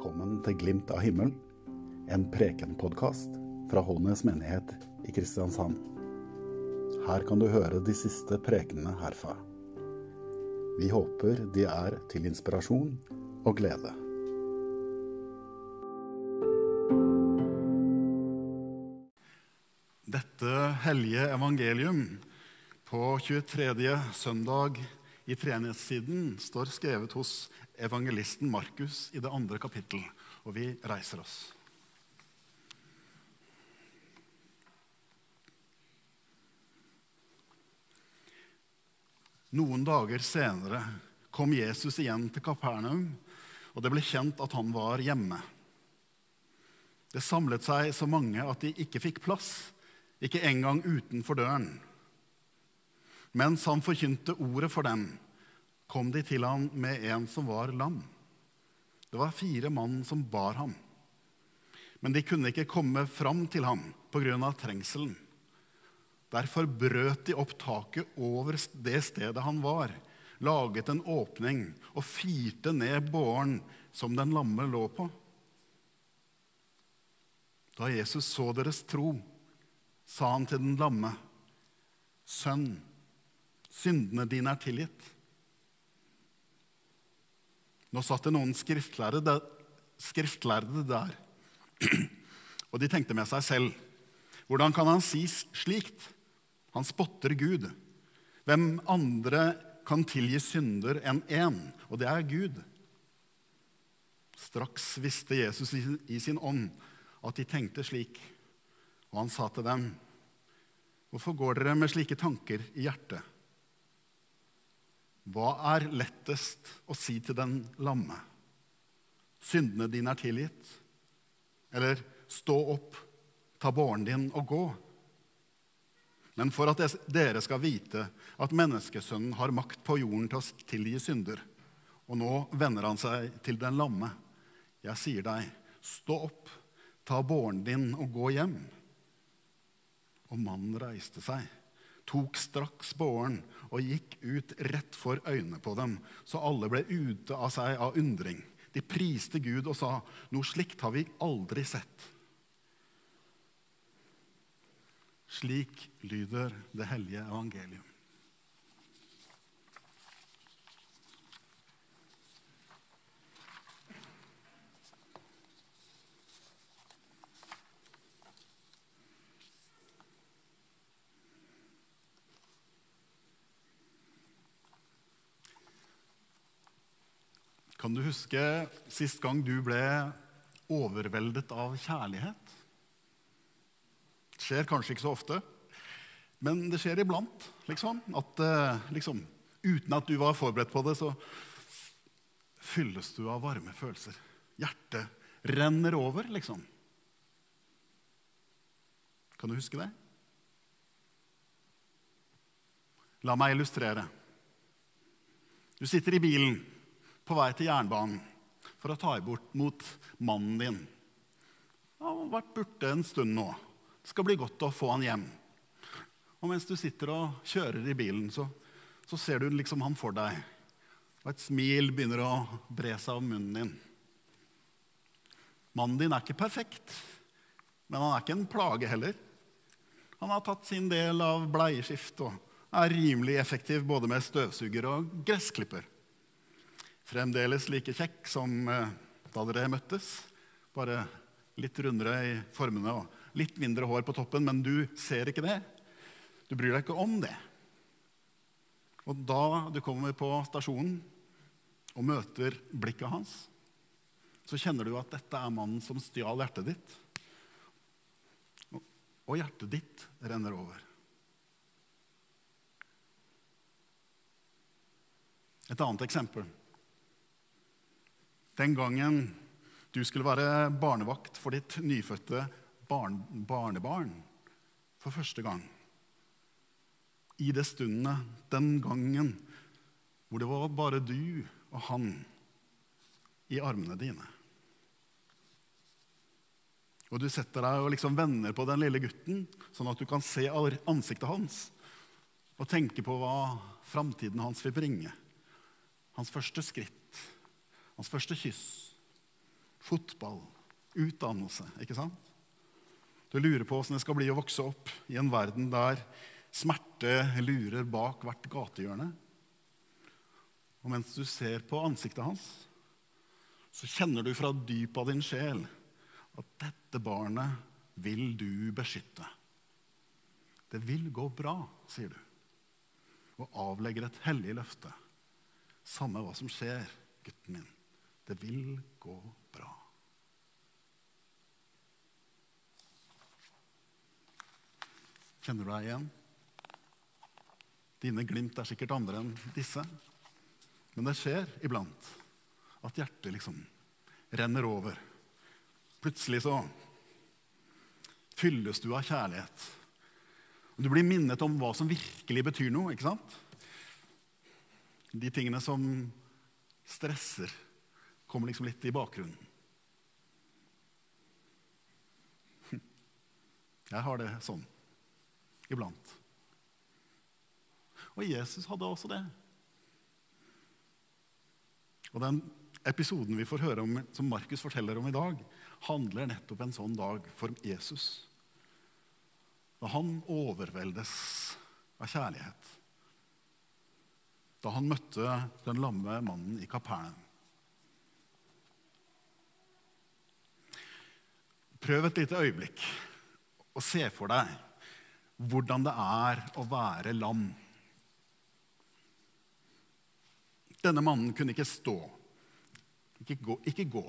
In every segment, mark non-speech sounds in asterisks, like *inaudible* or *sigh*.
velkommen til Glimt av himmel, en prekenpodkast fra Hånes menighet i Kristiansand. Her kan du høre de siste prekenene herfra. Vi håper de er til inspirasjon og glede. Dette hellige evangelium på 23. søndag i treenighetstiden står skrevet hos evangelisten Markus i det andre kapittel, og vi reiser oss. Noen dager senere kom Jesus igjen til Kapernaum, og det ble kjent at han var hjemme. Det samlet seg så mange at de ikke fikk plass, ikke engang utenfor døren. Mens han forkynte ordet for dem, kom de til ham med en som var lam. Det var fire mann som bar ham. Men de kunne ikke komme fram til ham pga. trengselen. Derfor brøt de opp taket over det stedet han var, laget en åpning og firte ned båren som den lamme lå på. Da Jesus så deres tro, sa han til den lamme, Sønn, syndene dine er tilgitt. Nå satt det noen skriftlærde, skriftlærde der, og de tenkte med seg selv, hvordan kan han si slikt? Han spotter Gud. Hvem andre kan tilgi synder enn én, og det er Gud? Straks visste Jesus i sin ånd at de tenkte slik, og han sa til dem, Hvorfor går dere med slike tanker i hjertet? Hva er lettest å si til den lamme? Syndene dine er tilgitt. Eller stå opp, ta båren din og gå. Men for at dere skal vite at menneskesønnen har makt på jorden til å tilgi synder, og nå vender han seg til den lamme. Jeg sier deg, stå opp, ta båren din og gå hjem. Og mannen reiste seg tok straks båren og gikk ut rett for øynene på dem, så alle ble ute av seg av undring. De priste Gud og sa, 'Noe slikt har vi aldri sett.' Slik lyder det hellige evangelium. Kan du huske sist gang du ble overveldet av kjærlighet? Det skjer kanskje ikke så ofte, men det skjer iblant. Liksom, at eh, liksom, uten at du var forberedt på det, så fylles du av varme følelser. Hjertet renner over, liksom. Kan du huske det? La meg illustrere. Du sitter i bilen på vei til jernbanen for å ta imot mot mannen din. Han har vært borte en stund nå. Det skal bli godt å få han hjem. Og mens du sitter og kjører i bilen, så, så ser du liksom han for deg. Og et smil begynner å bre seg om munnen din. Mannen din er ikke perfekt, men han er ikke en plage heller. Han har tatt sin del av bleieskift og er rimelig effektiv både med støvsuger og gressklipper. Fremdeles like kjekk som eh, da dere møttes. Bare litt rundere i formene og litt mindre hår på toppen, men du ser ikke det. Du bryr deg ikke om det. Og da du kommer på stasjonen og møter blikket hans, så kjenner du at dette er mannen som stjal hjertet ditt. Og hjertet ditt renner over. Et annet eksempel. Den gangen du skulle være barnevakt for ditt nyfødte barn, barnebarn for første gang. I det stundene, den gangen hvor det var bare du og han i armene dine. Og du setter deg og liksom vender på den lille gutten, sånn at du kan se ansiktet hans og tenke på hva framtiden hans vil bringe. Hans første skritt hans første kyss, fotball, utdannelse. ikke sant? Du lurer på åssen det skal bli å vokse opp i en verden der smerte lurer bak hvert gatehjørne. Og mens du ser på ansiktet hans, så kjenner du fra dypet av din sjel at dette barnet vil du beskytte. Det vil gå bra, sier du, og avlegger et hellig løfte. Samme hva som skjer, gutten min. Det vil gå bra. Kjenner du deg igjen? Dine glimt er sikkert andre enn disse. Men det skjer iblant at hjertet liksom renner over. Plutselig så fylles du av kjærlighet. Og du blir minnet om hva som virkelig betyr noe. ikke sant? De tingene som stresser, kommer liksom litt i bakgrunnen. *laughs* Jeg har det sånn iblant. Og Jesus hadde også det. Og den episoden vi får høre om, som Markus forteller om i dag, handler nettopp en sånn dag for Jesus. Da han overveldes av kjærlighet. Da han møtte den lamme mannen i Kapernaum. Prøv et lite øyeblikk og se for deg hvordan det er å være lam. Denne mannen kunne ikke stå, ikke gå. Ikke gå.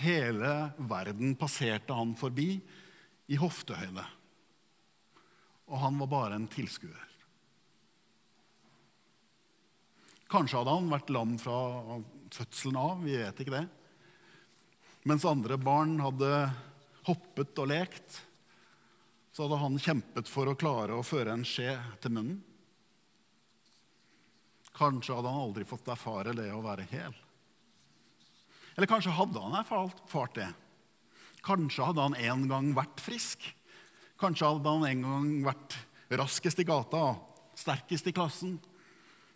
Hele verden passerte han forbi i hoftehøyde. Og han var bare en tilskuer. Kanskje hadde han vært lam fra fødselen av, vi vet ikke det. Mens andre barn hadde hoppet og lekt, så hadde han kjempet for å klare å føre en skje til munnen. Kanskje hadde han aldri fått erfare det å være hel. Eller kanskje hadde han erfart det. Kanskje hadde han en gang vært frisk. Kanskje hadde han en gang vært raskest i gata, sterkest i klassen.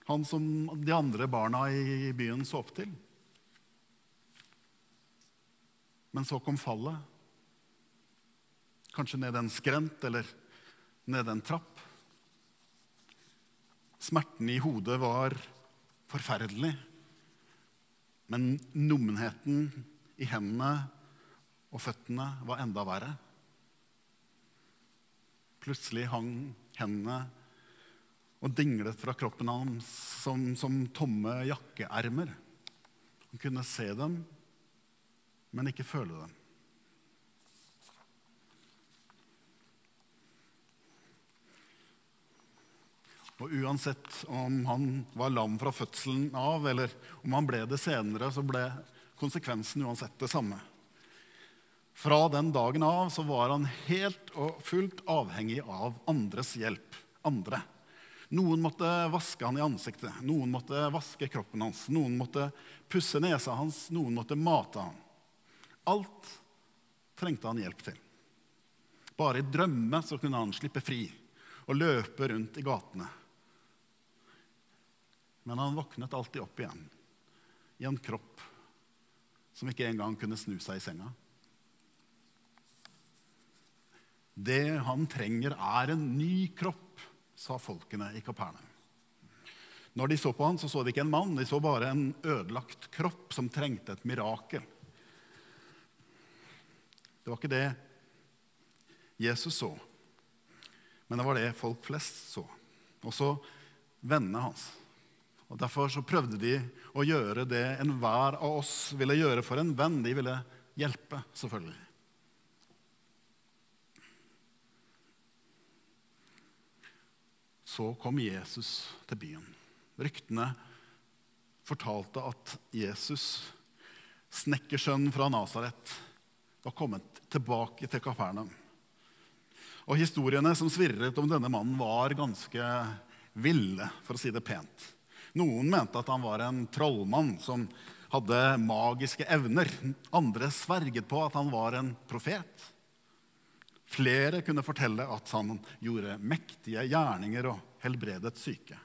Han som de andre barna i byen så opp til. Men så kom fallet. Kanskje ned en skrent eller ned en trapp. Smerten i hodet var forferdelig. Men nummenheten i hendene og føttene var enda verre. Plutselig hang hendene og dinglet fra kroppen hans som, som tomme jakkeermer. Han kunne se dem, men ikke føle dem. Og uansett om han var lam fra fødselen av, eller om han ble det senere, så ble konsekvensen uansett det samme. Fra den dagen av så var han helt og fullt avhengig av andres hjelp. Andre. Noen måtte vaske han i ansiktet, noen måtte vaske kroppen hans, noen måtte pusse nesa hans, noen måtte mate han. Alt trengte han hjelp til. Bare i drømme så kunne han slippe fri og løpe rundt i gatene men han våknet alltid opp igjen i en kropp som ikke engang kunne snu seg i senga. Det han trenger, er en ny kropp, sa folkene i Kapernaum. Når de så på han, så så de ikke en mann, de så bare en ødelagt kropp som trengte et mirakel. Det var ikke det Jesus så, men det var det folk flest så. Også vennene hans. Og Derfor så prøvde de å gjøre det enhver av oss ville gjøre for en venn. De ville hjelpe, selvfølgelig. Så kom Jesus til byen. Ryktene fortalte at Jesus, snekkersønnen fra Nasaret, var kommet tilbake til Kapernaum. Og historiene som svirret om denne mannen, var ganske ville, for å si det pent. Noen mente at han var en trollmann som hadde magiske evner. Andre sverget på at han var en profet. Flere kunne fortelle at han gjorde mektige gjerninger og helbredet syke.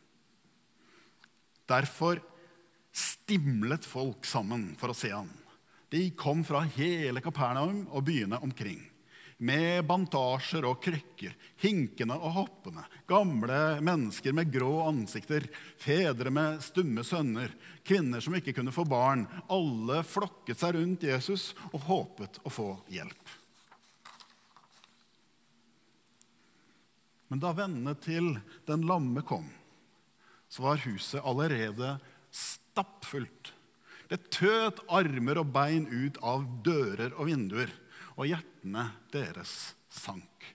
Derfor stimlet folk sammen for å se ham. De kom fra hele Kapernaum og byene omkring. Med bandasjer og krykker, hinkende og hoppende. Gamle mennesker med grå ansikter, fedre med stumme sønner, kvinner som ikke kunne få barn. Alle flokket seg rundt Jesus og håpet å få hjelp. Men da vennene til den lamme kom, så var huset allerede stappfullt. Det tøt armer og bein ut av dører og vinduer, og hjertene deres sank.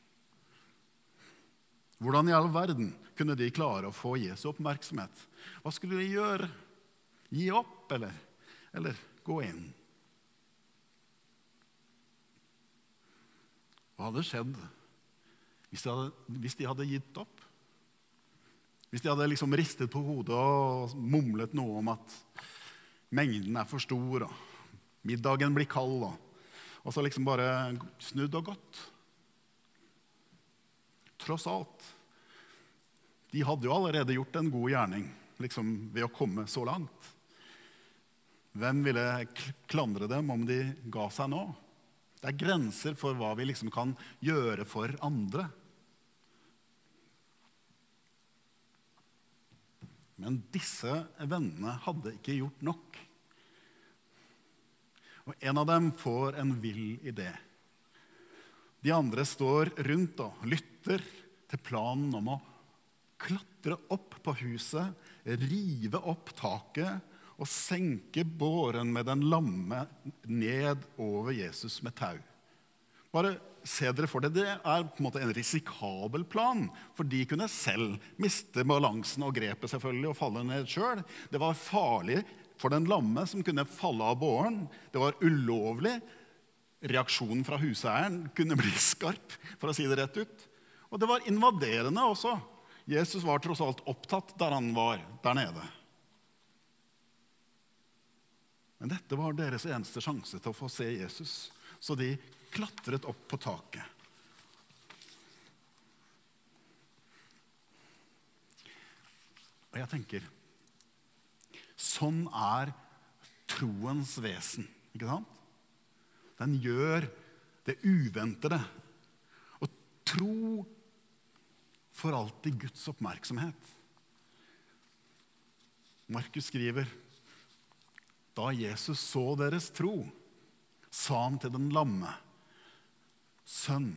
Hvordan i all verden kunne de klare å få Jesu oppmerksomhet? Hva skulle de gjøre? Gi opp, eller, eller gå inn? Hva hadde skjedd hvis de hadde, hvis de hadde gitt opp? Hvis de hadde liksom ristet på hodet og mumlet noe om at mengden er for stor, og middagen blir kald, og, og så liksom bare snudd og gått. Tross alt. De hadde jo allerede gjort en god gjerning liksom ved å komme så langt. Hvem ville klandre dem om de ga seg nå? Det er grenser for hva vi liksom kan gjøre for andre. Men disse vennene hadde ikke gjort nok. Og en av dem får en vill idé. De andre står rundt og lytter til planen om å klatre opp på huset, rive opp taket og senke båren med den lamme ned over Jesus med tau. Bare se dere for det. Det er på en måte en risikabel plan, for de kunne selv miste balansen og grepet selvfølgelig og falle ned sjøl. Det var farlig for den lamme som kunne falle av båren. Det var ulovlig. Reaksjonen fra huseieren kunne bli skarp, for å si det rett ut. Og det var invaderende også. Jesus var tross alt opptatt der han var der nede. Men dette var deres eneste sjanse til å få se Jesus, så de klatret opp på taket. Og jeg tenker Sånn er troens vesen. Ikke sant? Den gjør det uventede. Og tro får alltid Guds oppmerksomhet. Markus skriver da Jesus så deres tro, sa han til den lamme, Sønn,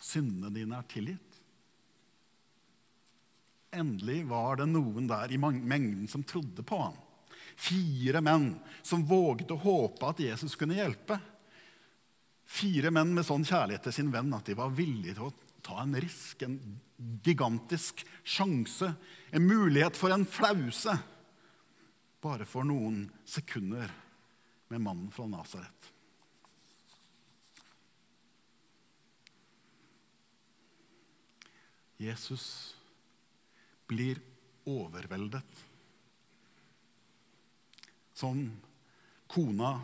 syndene dine er tilgitt. Endelig var det noen der i mengden som trodde på ham. Fire menn som våget å håpe at Jesus kunne hjelpe. Fire menn med sånn kjærlighet til sin venn at de var villige til å ta en risk, en gigantisk sjanse, en mulighet for en flause. Bare for noen sekunder med mannen fra Nasaret. Jesus blir overveldet. Som kona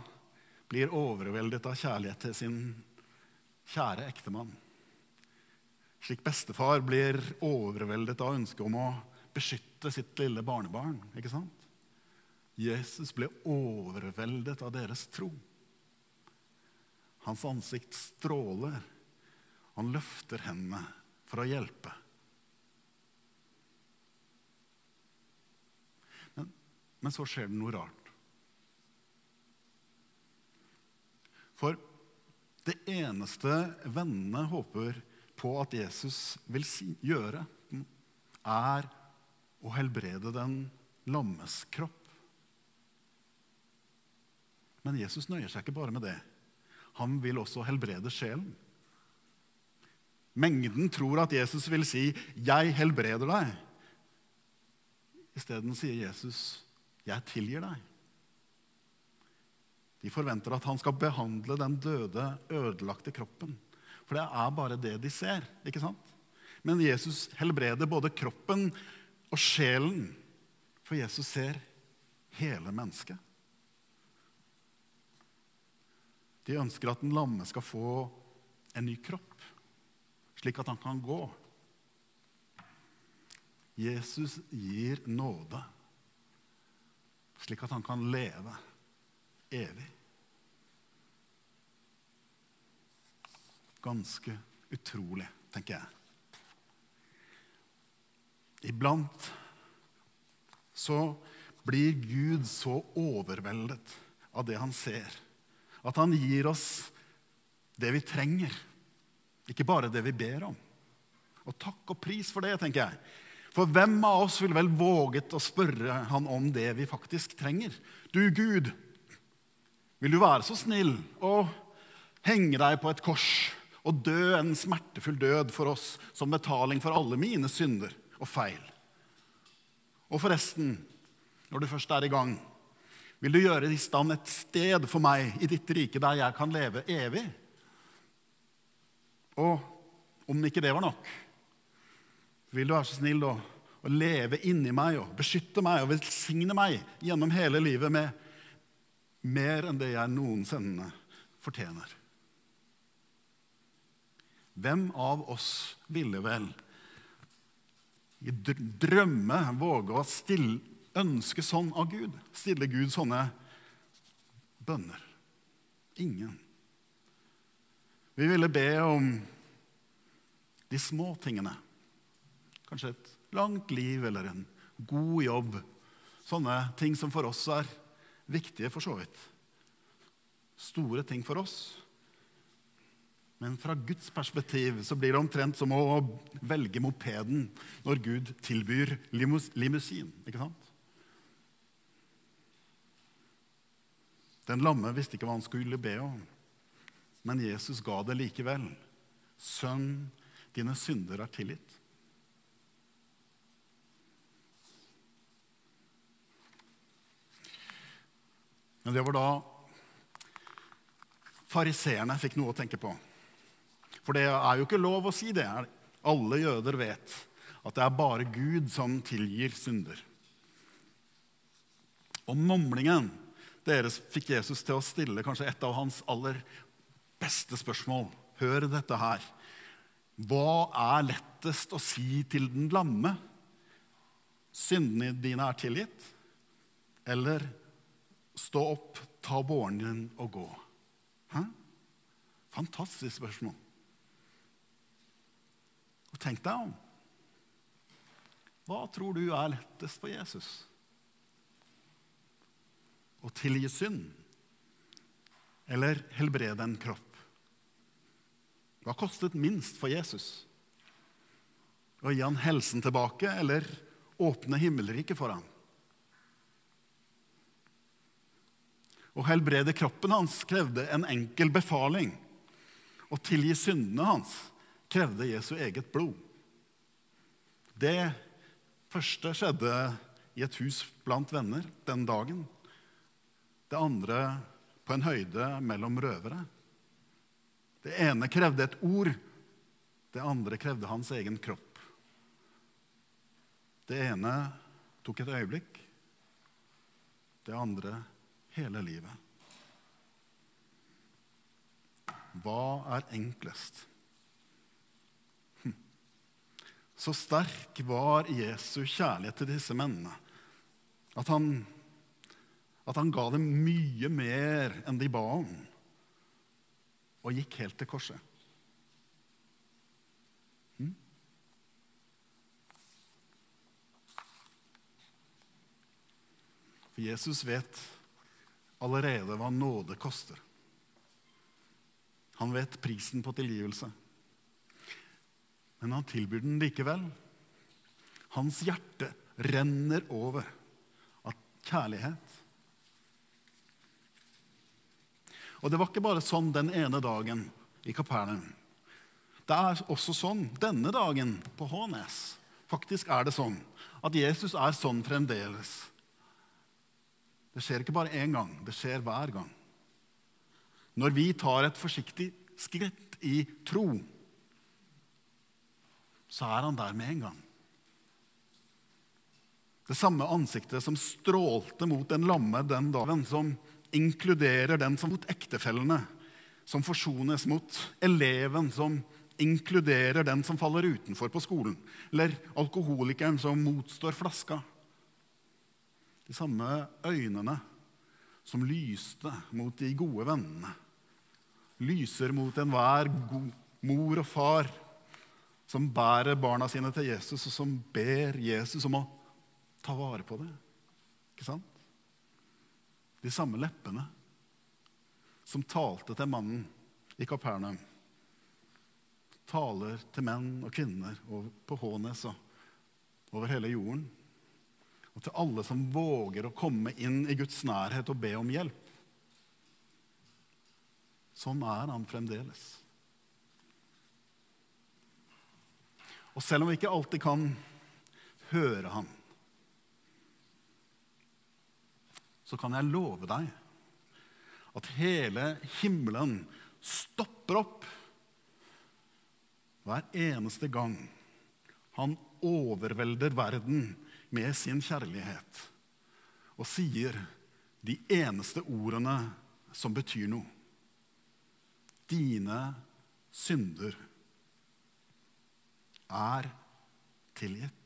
blir overveldet av kjærlighet til sin kjære ektemann. Slik bestefar blir overveldet av ønsket om å beskytte sitt lille barnebarn. ikke sant? Jesus ble overveldet av deres tro. Hans ansikt stråler. Han løfter hendene for å hjelpe. Men så skjer det noe rart. For det eneste vennene håper på at Jesus vil si, gjøre, er å helbrede den lammes kropp. Men Jesus nøyer seg ikke bare med det. Han vil også helbrede sjelen. Mengden tror at Jesus vil si 'Jeg helbreder deg'. Isteden sier Jesus 'Jeg tilgir deg'. De forventer at han skal behandle den døde, ødelagte kroppen. For det er bare det de ser. ikke sant? Men Jesus helbreder både kroppen og sjelen, for Jesus ser hele mennesket. De ønsker at den lamme skal få en ny kropp, slik at han kan gå. Jesus gir nåde, slik at han kan leve evig. Ganske utrolig, tenker jeg. Iblant så blir Gud så overveldet av det han ser at han gir oss det vi trenger, ikke bare det vi ber om. Og takk og pris for det, tenker jeg. For hvem av oss ville vel våget å spørre han om det vi faktisk trenger? Du, Gud, vil du være så snill å henge deg på et kors og dø en smertefull død for oss som betaling for alle mine synder og feil? Og forresten, når du først er i gang, vil du gjøre i stand et sted for meg i ditt rike der jeg kan leve evig? Og om ikke det var nok, vil du være så snill å, å leve inni meg og beskytte meg og velsigne meg gjennom hele livet med mer enn det jeg noensinne fortjener? Hvem av oss ville vel i drømme våge å stille, ønske sånn av Gud? Stille Gud sånne bønner? Ingen. Vi ville be om de små tingene. Kanskje et langt liv eller en god jobb. Sånne ting som for oss er viktige, for så vidt. Store ting for oss. Men fra Guds perspektiv så blir det omtrent som å velge mopeden når Gud tilbyr limousin. ikke sant? Den lamme visste ikke hva han skulle be om, men Jesus ga det likevel. Sønn, dine synder er tilgitt. Men det var da fariseerne fikk noe å tenke på. For det er jo ikke lov å si det. Alle jøder vet at det er bare Gud som tilgir synder. Og mumlingen deres fikk Jesus til å stille kanskje et av hans aller beste spørsmål. Hør dette her. Hva er lettest å si til den lamme? Syndene dine er tilgitt? Eller stå opp, ta båren din og gå? Hæ? Fantastisk spørsmål. Og tenk deg om. Hva tror du er lettest for Jesus? Å tilgi synd eller helbrede en kropp? Hva kostet minst for Jesus? Å gi han helsen tilbake eller åpne himmelriket for ham? Å helbrede kroppen hans krevde en enkel befaling. Å tilgi syndene hans krevde Jesu eget blod. Det første skjedde i et hus blant venner den dagen. Det andre på en høyde mellom røvere. Det ene krevde et ord, det andre krevde hans egen kropp. Det ene tok et øyeblikk, det andre hele livet. Hva er enklest? Så sterk var Jesu kjærlighet til disse mennene at han, at han ga dem mye mer enn de ba om, og gikk helt til korset. Hm? For Jesus vet allerede hva nåde koster. Han vet prisen på tilgivelse men han tilbyr den likevel. Hans hjerte renner over av kjærlighet. Og det var ikke bare sånn den ene dagen i Kapernaum. Det er også sånn denne dagen på Hånes. Faktisk er det sånn at Jesus er sånn fremdeles. Det skjer ikke bare én gang, det skjer hver gang. Når vi tar et forsiktig skritt i tro så er han der med en gang. Det samme ansiktet som strålte mot den lamme den dagen, som inkluderer den som mot ektefellene, som forsones mot eleven, som inkluderer den som faller utenfor på skolen, eller alkoholikeren som motstår flaska. De samme øynene som lyste mot de gode vennene, lyser mot enhver mor og far som bærer barna sine til Jesus, og som ber Jesus om å ta vare på det. Ikke sant? De samme leppene som talte til mannen i Kapernaum, taler til menn og kvinner på Hånes og over hele jorden. Og til alle som våger å komme inn i Guds nærhet og be om hjelp. Sånn er han fremdeles. Og selv om vi ikke alltid kan høre han, så kan jeg love deg at hele himmelen stopper opp hver eneste gang han overvelder verden med sin kjærlighet og sier de eneste ordene som betyr noe. Dine synder er tilgitt.